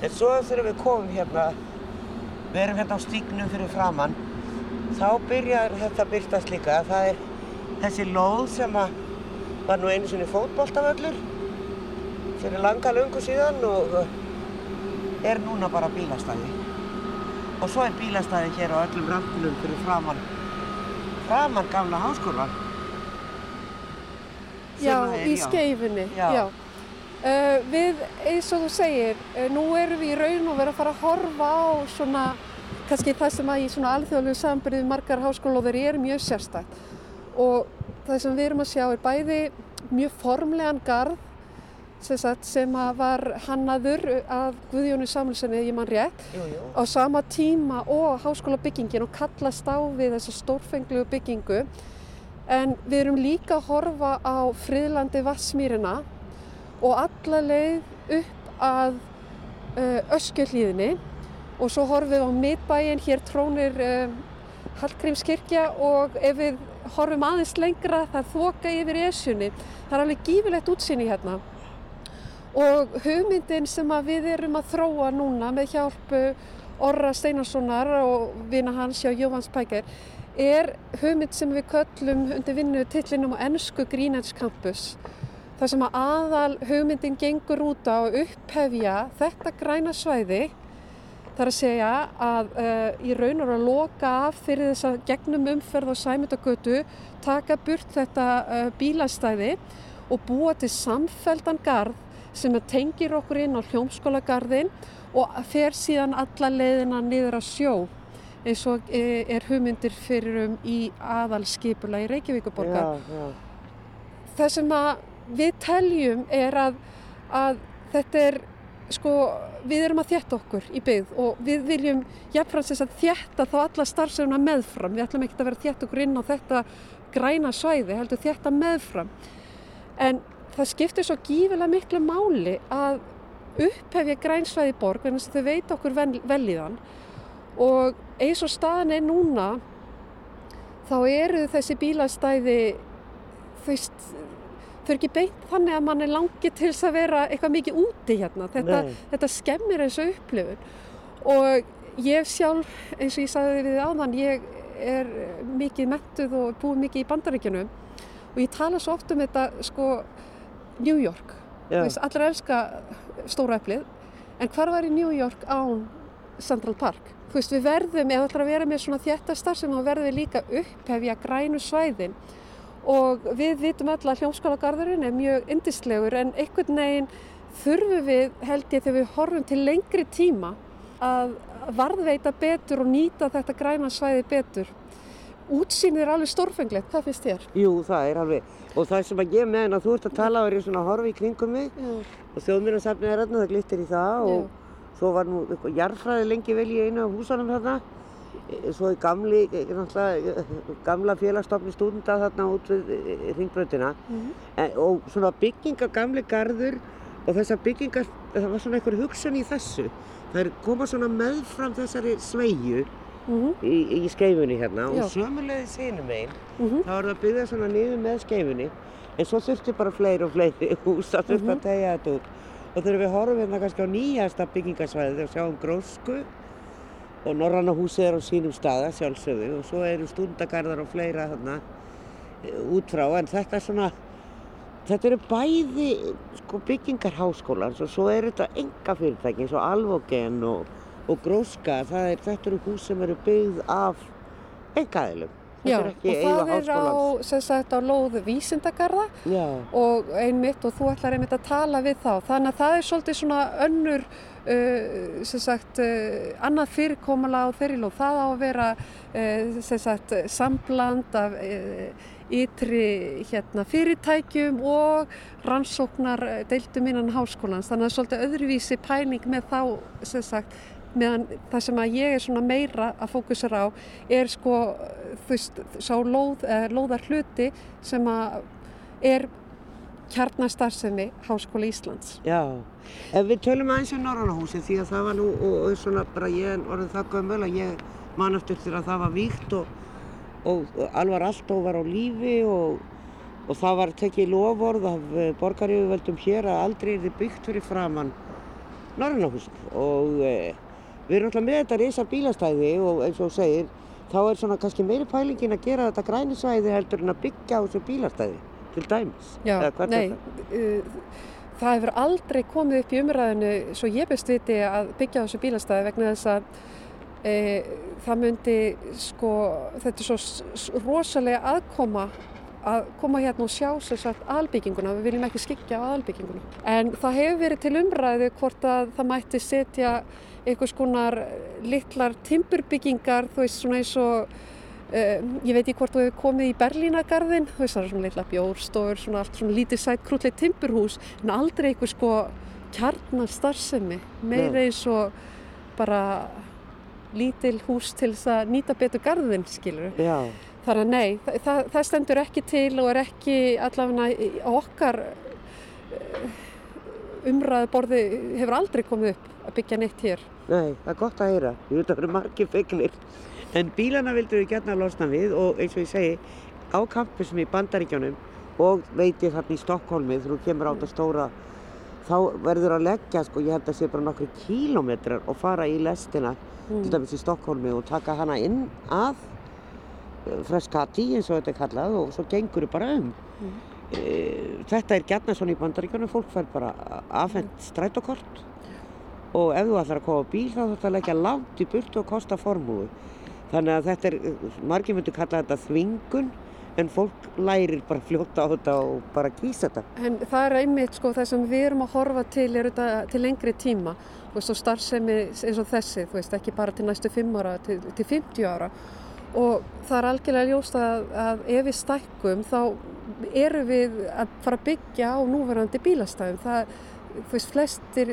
En svo þegar við komum hérna, við erum hérna á stígnum fyrir framann, þá byrjar þetta að byrtast líka. Það er þessi lóð sem að var nú einu sinni fótboltavöllur fyrir langa löngu síðan og er núna bara bílastæði. Og svo er bílastæði hér á öllum rampinum fyrir framann, framann gamla háskólan. Já, er, í já. skeifunni, Já. já. Uh, við, eins og þú segir, uh, nú erum við í raun og verið að fara að horfa á svona, kannski það sem að í svona alþjóðlegu sambyrðu margar háskólóður er mjög sérstætt. Og það sem við erum að sjá er bæði mjög formlegan garð sagt, sem að var hannaður af Guðjónu Samuelssoni, ég man rétt, Jú, jú. á sama tíma og háskólabyggingin og kallast á við þessa stórfenglegu byggingu. En við erum líka að horfa á friðlandi Vassmýrina og alla leið upp að uh, Öskjöhlíðinni og svo horfum við á miðbæinn, hér trónir uh, Hallgrímskirkja. Og ef við horfum aðeins lengra það þoka yfir Esjunni, það er alveg gífilegt útsýni hérna og hugmyndin sem við erum að þróa núna með hjálp uh, Orra Steinarssonar og vina hans hjá Jóhanns Pækir er hugmynd sem við köllum undir vinnu tillinum á ennsku Greenwich Campus. Þar sem að aðal hugmyndin gengur út á að upphefja þetta græna svæði. Þar að segja að uh, í raun og að loka af fyrir þess að gegnum umferð og sæmyndagötu taka burt þetta uh, bílastæði og búa til samfeldan garð sem tengir okkur inn á hljómskólagarðin og fer síðan alla leiðina niður að sjó eins og e, er hugmyndir fyrir um í aðalskipula í Reykjavíkuborgar. Já, já. Það sem við teljum er að, að þetta er sko, við erum að þjætta okkur í byggð og við viljum jafnframt þess að þjætta þá alla starfsefna meðfram. Við ætlum ekki að vera að þjætta okkur inn á þetta græna svæði, heldur þjætta meðfram. En það skiptir svo gífilega miklu máli að upphefja grænsvæði borg, þannig að þau veit okkur vel, í þann. Og eins og staðan er núna þá eru þessi bílastæði veist þau eru ekki beint þannig að mann er langið til þess að vera eitthvað mikið úti hérna. Þetta, þetta skemmir eins og upplifun. Og ég sjálf eins og ég sagði við áðan ég er mikið mentuð og búið mikið í bandaríkjunum. Og ég tala svo oft um þetta sko New York. Veist, allir elska stóra eflið en hvar var í New York án Central Park? Veist við verðum, ef ætlar að vera með svona þjættastar sem þá verðum við líka upphefja grænu svæðin. Og við vitum öll að hljómskólagarðurinn er mjög yndislegur en einhvern veginn þurfum við held ég þegar við horfum til lengri tíma að varðveita betur og nýta þetta græna svæði betur útsýnið er alveg stórfenglegt, hvað finnst þér? Jú, það er alveg. Og það sem að ég meðan að þú ert að tala og er ég svona að horfa í kringum mig Já, og þjóðmýrnarsafnið er þarna, það glittir í það og svo var nú eitthvað jarðfræði lengi vel í einu af húsanum þarna. E, Svo er gamli, e, e, gamla félagstofni stúdenda þarna út við ringbröndina Mhm. e, og svona bygginga gamli garður og þessar byggingar, það var svona einhver hugsun í þessu. Það er koma svona meðfram þessari sveigju Mhm, í, í skeifunni hérna Já. og sömulegðis hinum einn mhm, þá er það byggðað svona niður með skeifunni en svo þurfti bara fleiri og fleiri hús það þurfti Mhm. að tegja þetta út. Og þegar við horfum hérna kannski á nýjasta byggingasvæði og sjáum grósku og norranna húsið er á sínum staða sjálfsögðu og svo eru stundagarðar og fleira þarna e, út frá. En þetta er svona þetta eru bæði sko, byggingar háskólans og svo er þetta enga fyrirtæki eins og Alvogen og, og Gróska er, þetta eru hús sem eru byggð af engaðilum Já, og það er á, sagt, á lóð vísindagarða Já, og einmitt og þú ætlar einmitt að tala við þá. Þannig að það er svolítið svona önnur, uh, sagt, uh, annað fyrirkomala á þeirri lóð. Það á að vera, uh, sagt, sambland af uh, ytri hérna, fyrirtækjum og rannsóknar deildum innan háskólans. Þannig að það er svolítið öðruvísi pæling með þá, meðan það sem að ég er svona meira að fókusera á er sko, þú veist, sá lóð, eh, lóðar hluti sem að er kjarnastarfsemi Háskóla Íslands. já. Ef við tölum aðeins um Norrannahúsið því að það var nú, og, og svona bara ég orðið það gömul að ég man eftir til að það var víkt og, og, alvar allt og var á lífi og, og það var tekið lofórð af borgaryfirvöldum hér að aldrei er þið byggt fyrir framann Norrannahúsið og e, við erum alltaf með þetta risa bílastæði og eins og þú segir þá er svona kannski meiri pælingin að gera þetta grænisvæði heldur en að byggja á þessu bílastæði til dæmis. Já, nei, uh, það hefur aldrei komið upp í umræðinu svo ég best viti að byggja á þessu bílastæði vegna þess að e, það myndi sko, þetta er svo rosalega aðkoma að koma hérna og sjá sér sagt albygginguna, við viljum ekki skikja á albygginguna. En það hefur verið til umræðu hvort að það mætti setja einhvers konar litlar timburbyggingar, þú veist svona eins og Uh, ég veit ekki hvort þú hefur komið í Berlínagarðin, þú veist það er svona litla bjórstofur, svona allt svona lítið sætt krútleitt timburhús, en aldrei einhver sko kjarnar starfsemi, meira eins og bara lítil hús til þess að nýta betur garðin, skilur Já, Þannig að nei, það, það, það stendur ekki til og er ekki allavega okkar umræðuborði hefur aldrei komið upp að byggja neitt hér. Nei, það er gott að heyra. Að það eru margir fegnir. En bílana vildur við gætna losna við og eins og ég segi, á kampusum í Bandaríkjónum og veit ég þarna í Stokkólmi þegar þú kemur á þetta stóra, þá verður að leggja, sko, ég held að sé bara nokkru kílómetrar og fara í lestina, til dæmis í Stokkólmi og taka hana inn að eh, Freskati eins og þetta er kallað og svo gengur þau bara um. Mm. Eh, Þetta er gætna svona í Bandaríkjónum, fólk fær bara afhent strætókort og ef þú ætlar að koma á bíl þá þarf það að leggja langt í burtu og kosta formúu. Þannig að þetta er, margir myndu kalla þetta þvingun, en fólk lærir bara fljóta á þetta og bara kýsa þetta. En það er einmitt sko það sem við erum að horfa til er þetta til lengri tíma og starfsemi eins og þessi, þú veist, ekki bara til næstu 5 ára, til, til 50 ára og það er algjörlega ljóst að, að ef við stækkum þá eru við að fara að byggja á núverandi bílastæðum. Það, þú veist, flestir,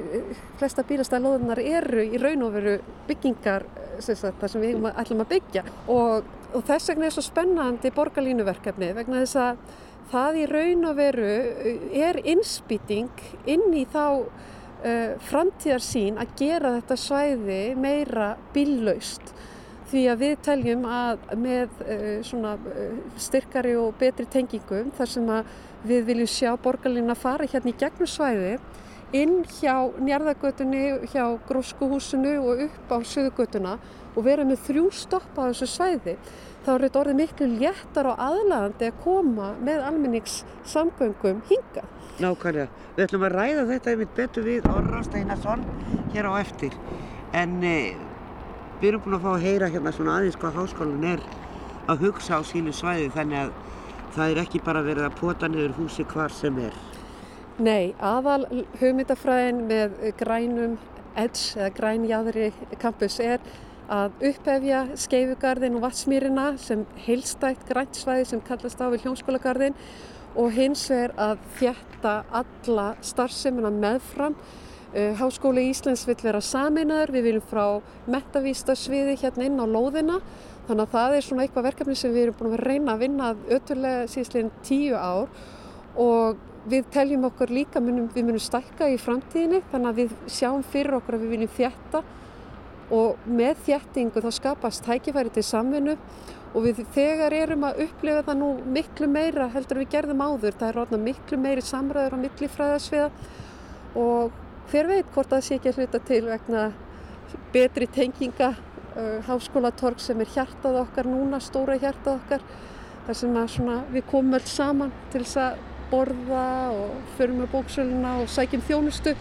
flesta bílastæðalóðunar eru í raun og veru byggingar sagt, þar sem við ætlum að byggja. Og, og þess vegna er svo spennandi borgarlínuverkefni vegna þess að það í raun og veru er innspýting inn í þá uh, framtíðarsín að gera þetta svæði meira bíllaust. Því að við teljum að með uh, svona uh, styrkari og betri tengingum þar sem að við viljum sjá borgarlínu að fara hérna í gegnum svæði inn hjá njarðagötunni, hjá gróskuhúsinu og upp á söðugötuna og vera með þrjú stopp á þessu svæði þá er þetta orðið miklu léttar og aðlagandi að koma með almenningssamgöngum hinga. Nákvæmlega. Við ætlum að ræða þetta einmitt betur við Orra Steinarsson hér á eftir. En e, við erum búin að fá að heyra hérna svona aðeins hvað háskólan er að hugsa á sínu svæði þannig að það er ekki bara verið að pota niður húsi hvar sem er. Nei, aðal hugmyndafræðin með grænum edge eða grænjæðri campus er að upphefja skeifugarðin og vatsmýrina sem heilstætt græntsvæði sem kallast á við hljómskólagarðin og hins er að þjætta alla starfsemina meðfram. Uh, Háskóli Íslands vil vera saminaður, við viljum frá metavístasviði hérna inn á lóðina. Þannig að það er svona eitthvað verkefni sem við erum búin að reyna að vinna öturlega síðastleginn tíu ár. Og við teljum okkur líka, munum, við munum stækka í framtíðinni þannig að við sjáum fyrir okkur að við viljum þjætta og með þjættingu þá skapast tækifæri til samvinnu og við þegar erum að upplifa það nú miklu meira heldur við gerðum áður, það er ráðna miklu meiri samræður á millifræðasviða og hver veit hvort það sé ekki að hluta til vegna betri tenginga uh, háskólatorg sem er hjartað okkar núna, stóra hjartað okkar þar sem að við komum öll saman til þess að borða og förum með bóksöluna og sækjum þjónustu.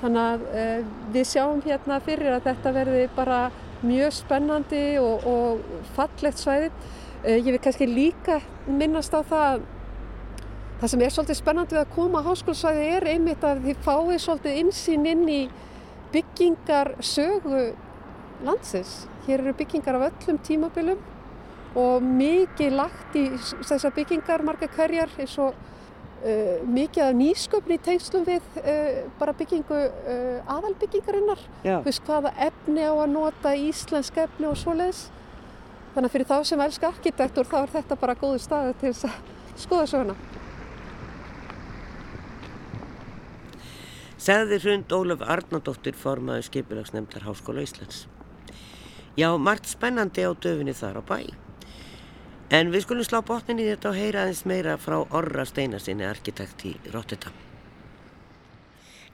Þannig að uh, við sjáum hérna fyrir að þetta verði bara mjög spennandi og, og fallegt svæði. Uh, ég vil kannski líka minnast á það það sem er svolítið spennandi við að koma á háskólsvæði er einmitt að þið fáið svolítið insýn inn í byggingar sögu landsins. Hér eru byggingar af öllum tímabilum og mikið lagt í þessar byggingar marga hverjar eins og Uh, mikið af nýsköpni í tengslum við uh, bara byggingu uh, aðalbyggingarinnar. Vist, hvaða efni á að nota íslensk efni og svoleiðis. Þannig að fyrir þá sem elska arkitektur þá er þetta bara góði staði til þess að skoða söguna. Segði hrund Ólaf Arnaldóttir formaði skipilagsnefndar Háskóla Íslands. Já, margt spennandi á döfinni þar á bæ En við skulum slá botnin í þetta og heyra aðeins meira frá Orra Steinarsinni, arkitekt í Rotterdam.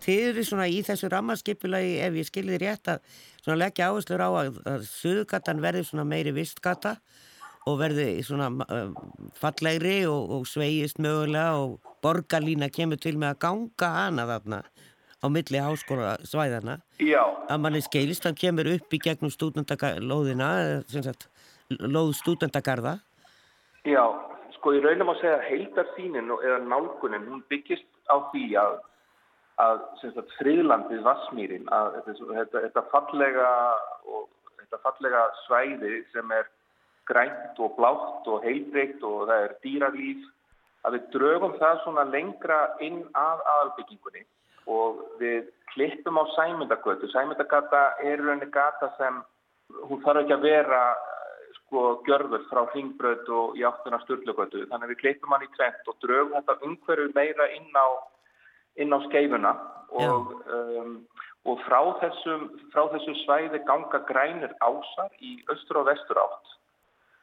Þið eru svona í þessu rammarskipulagi, ef ég skilði rétt, að leggja áherslur á að, að Suðugatan verði svona meiri vistgata og verði svona uh, fallegri og, og sveigist mögulega og borgarlína kemur til með að ganga hana þarna á milli háskóla svæðana. Já. Að manni skilist, hann kemur upp í gegnum stúdendagarlóðina, lóð stúdendagarða Já, sko ég raunum að segja að heildarsýnin eða nálgunin, hún byggist á því að, að sagt, friðlandið Vassmýrin, að þetta, þetta, fallega, og, þetta fallega svæði sem er grænt og blátt og heilbreykt og það er dýralíf, að við draugum það svona lengra inn að aðalbyggingunni og við klippum á sæmyndagötu. Sæmyndagata er rauninni gata sem hún þarf ekki að vera sko gjörður frá hringbröð og í áttuna störlugötu. Þannig að við kleipum hann í tvent og draugum þetta umhverju meira inn á, inn á skeifuna. Og, um, og frá, þessum, frá þessu svæði ganga grænir ásar í austur og vestur átt.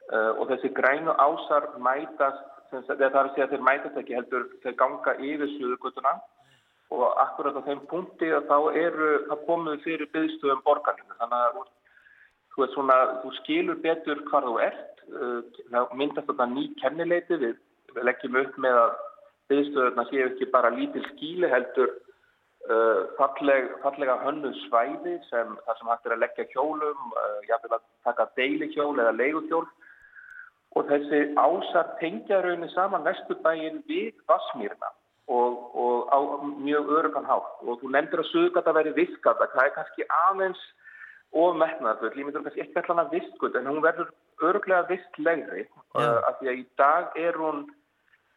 Uh, og þessi grænu ásar mætast, það er að segja þeir mætast ekki heldur, þeir ganga yfir suðugötuna og akkurat á þeim punkti að þá eru, það komuð fyrir byggstuðum borgarinu þannig að þú, svona, þú skilur betur hvað þú ert, uh, það myndast þetta ný kennileiti, við, við leggjum upp með að byggðstöðurna séu ekki bara lítil skíli heldur uh, falleg, fallega hönnu svæði sem það sem hægt er að leggja hjólum, uh, jáfnvel að taka deili hjól eða leiguhjól og þessi ásar tengja raunin saman vesturbægin við Vassmýrna og, og á mjög örugan hátt. Og þú nefndir að sögata veri viskata, það er kannski aðeins og metnaðfull, ég myndur kannski ekki allan að vistgut en hún verður öruglega vistlegri uh, af því að í dag er hún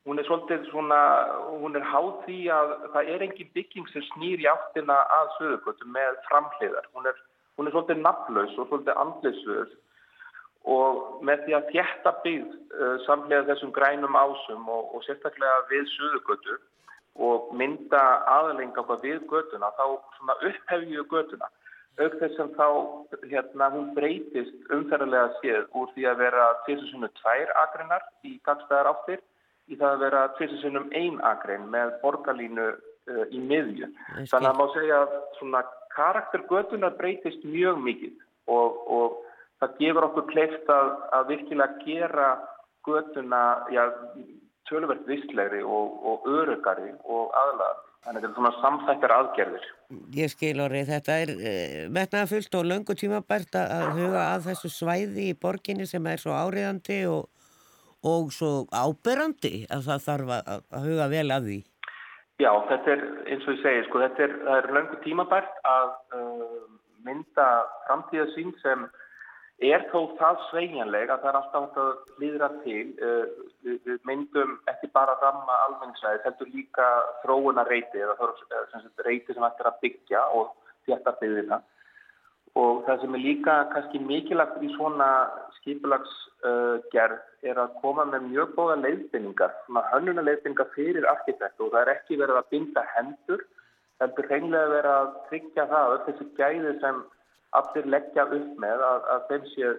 hún er svolítið svona hún er háð því að það er engin bygging sem snýr í áttina að sögugötu með framhliðar. Hún er, hún er svolítið nafnlaus og svolítið andlisur og með því að þjætta byggð uh, samlega þessum grænum ásum og, og sérstaklega við suðugötu og mynda aðalenga við götuna þá upphefju götuna auk þess sem þá hérna, hún breytist umferðarlega séð úr því að vera tviðsinsunum tvær agreinar í takstæðar áttir í það að vera tviðsinsunum ein agrein með borgarlínu uh, í miðju. Þannig að má segja að svona karaktergötunar breytist mjög mikið og, og það gefur okkur kleift að, að virkilega gera götuna já, tölverkt vistlegri og, og örugari og aðlæðari. Þannig að þetta er svona samþættar aðgerðir. Ég skil orðið, þetta er eh, metnaða fullt og löngu tímabært að huga að þessu svæði í borginni sem er svo áriðandi og, og svo áberandi að það þarf að, að huga vel að því. Já, þetta er eins og ég segi, sko, þetta er, er löngu tímabært að uh, mynda framtíðasín sem er þó það sveigjanleg að það er alltaf að hlýðra til. Uh, við, myndum ekki bara ramma almenningsæði, heldur líka þróuna reyti eða sagt, reyti sem ættir að byggja og þjætta byggðina. Og það sem er líka kannski mikilagt í svona skipulagsgerð uh, er að koma með mjög góða leiðbynningar, svona hönnuna leiðbynningar fyrir arkitekt og það er ekki verið að binda hendur, heldur hreinlega verið að tryggja það að þessi gæði sem allir leggja upp með að, að þeim sé,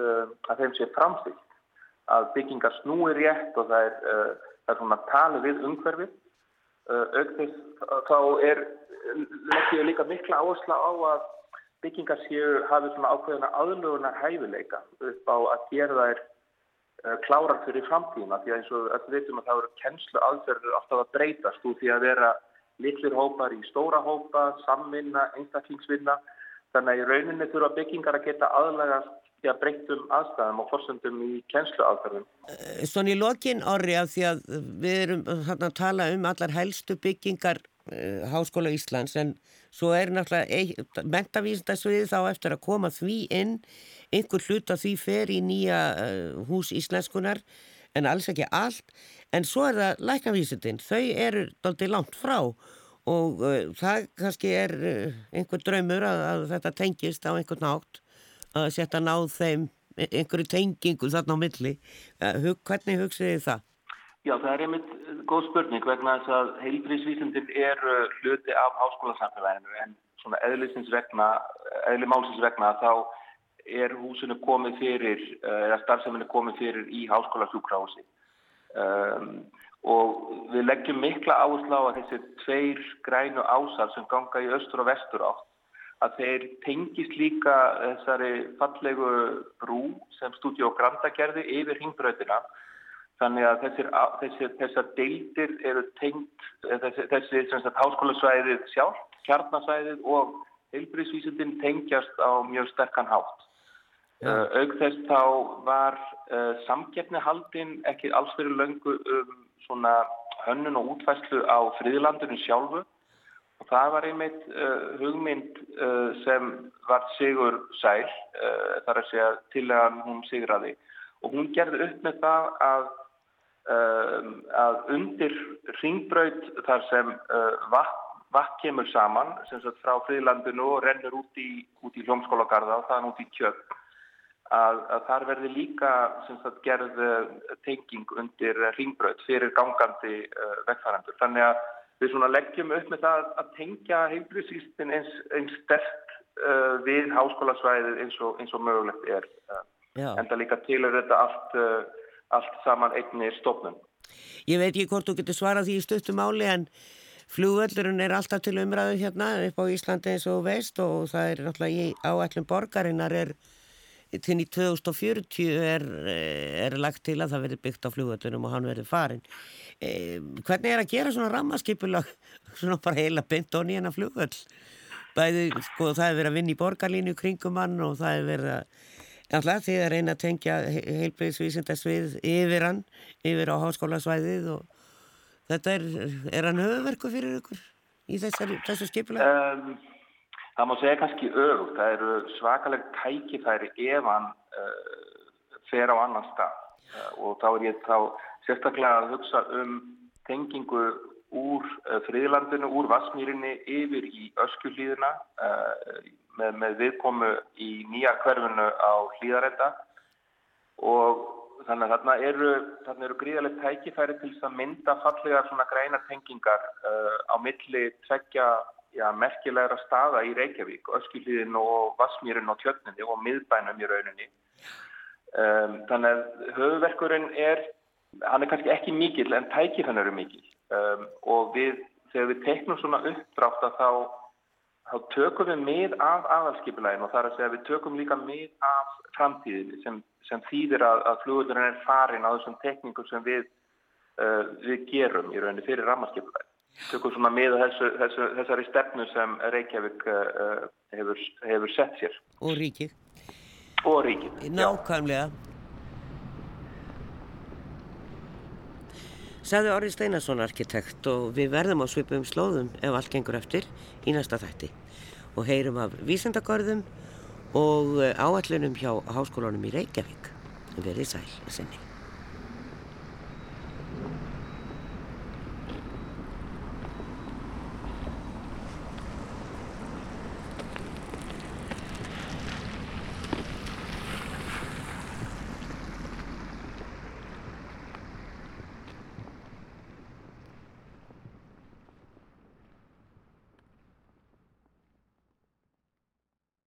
uh, sé framsýtt að byggingar snúi rétt og það er, uh, það er svona tali við umhverfið. Uh, auknist þá er leggjum líka mikla áhersla á að byggingar séu hafið svona ákveðina aðlugunar hæfileika upp á að gera þær uh, klárar fyrir framtíma því að eins og við veitum að það eru kennslu aðferður alltaf að breytast úr því að vera litlir hópar í stóra hópa, samvinna, einstaklingsvinna Þannig að í rauninni þurfa byggingar að geta aðlægast í að breytum aðstæðum og fórsöndum í kennsluaðferðum. Eh, Svona í lokin orri af því að við erum að tala um allar helstu byggingar uh, Háskóla Íslands en svo er náttúrulega mentavísindasviði þá eftir að koma því inn, einhver hlut að því fer í nýja uh, hús íslenskunar en alls ekki allt. En svo er það lækavísindin, þau eru doldið langt frá. og uh, það kannski er uh, einhver draumur að, að þetta tengist á einhvern nátt að setja náð þeim e, einhverju tengingu þarna á milli. Uh, hvernig hugsiði það? Já, það er einmitt góð spurning vegna þess að heilbríðsvísindin er hluti af háskólasamfélaginu. En svona eðlisins vegna eðli málsins vegna þá er húsinu komið fyrir eða starfseminu komið fyrir í háskólasjúkrási um, og við leggjum mikla áherslu á að þessi tveir grænu ásar sem ganga í östur og vestur átt að þeir tengist líka þessari fallegu brú sem Studio Granda gerði yfir hingbröðina þannig að þessir, þessir, þessar deildir eru tengt þessi, þessi háskólasvæðið sjálf, kjarnasvæðið og heilbríðsvísundin tengjast á mjög sterkan hátt. Uh, auk þess þá var uh, samgefni haldinn ekki alls fyrir löngu um svona hönnun og útfæslu á friðlandinu sjálfu. Og það var einmitt uh, hugmynd uh, sem var Sigur Sæl, uh, þar að segja til að hún sigraði. Og hún gerði upp með það að, að undir ringbraut þar sem vatn, kemur saman sem sagt frá friðlandinu og rennur út í, í hljómskólagarða og er út í kjöpp að, að þar verði líka sagt, gerð eh, tenging undir ringbröð fyrir gangandi uh, vegfærandur. Þannig að við leggjum upp með það að tengja heilbríðsýstin eins, eins stert uh, við háskólasvæðið eins og, eins og mögulegt er. Uh, en það líka til að þetta allt, allt saman einni stofnum. Ég veit ekki hvort þú getur svarað því í stöttum áli en flugvöldurinn er alltaf til umræðu hérna upp á Íslandi eins og veist og það er náttúrulega í áætlum borgarinnar er til í 2040 er, er lagt til að það verði byggt á flugvöldunum og hann verði farin. E, hvernig er að gera svona rammaskipulag, svona bara heila beint og nýjana flugvöld? Bæði, sko, það er verið að vinna í borgarlínu kringum hann og það er verið að, Alltaf því að reyna að tengja heilbreyðsvísindasvið yfir hann, yfir á háskólasvæðið og þetta er, er hann höfuverku fyrir ykkur í þessari, þessu skipulega? Um, það má segja kannski öfugt, það eru svakalega tækifæri ef hann uh, fer á annan stað. Uh, og þá er ég þá sérstaklega að hugsa um tengingu úr uh, friðlandinu, úr Vasmýrinni yfir í öskullíðina með, með viðkomu í nýja hverfunu á hlýðarenda og þannig að þarna eru, þarna eru gríðarlega tækifæri til þess að mynda fallega svona græna tengingar á milli tveggja já, merkilegra staða í Reykjavík, Öskilíðin og Vasmýrin og Tjötninni og miðbænum í rauninni. Um, þannig að höfuverkurinn er, hann er kannski ekki mikil en tækifæn eru mikil um, og við, þegar við teknum svona uppdrátt að þá þá tökum við mið af aðalskipulægin og það er að segja við tökum líka mið af framtíðinni sem, sem þýðir að, að flugurinn er farin á þessum tekníkum sem við, uh, við gerum í rauninni fyrir rammarskipulægin. Tökum svona mið af þessu, þessu, þessari stefnu sem Reykjavík uh, hefur, hefur sett sér. Og ríkið. Og ríkið. Nákvæmlega. Saði Orri Steinarsson arkitekt og við verðum á svipum slóðum ef allt gengur eftir í næsta þætti og heyrum af vísendagörðum og áallunum hjá háskólanum í Reykjavík. Verðið sæl, senni.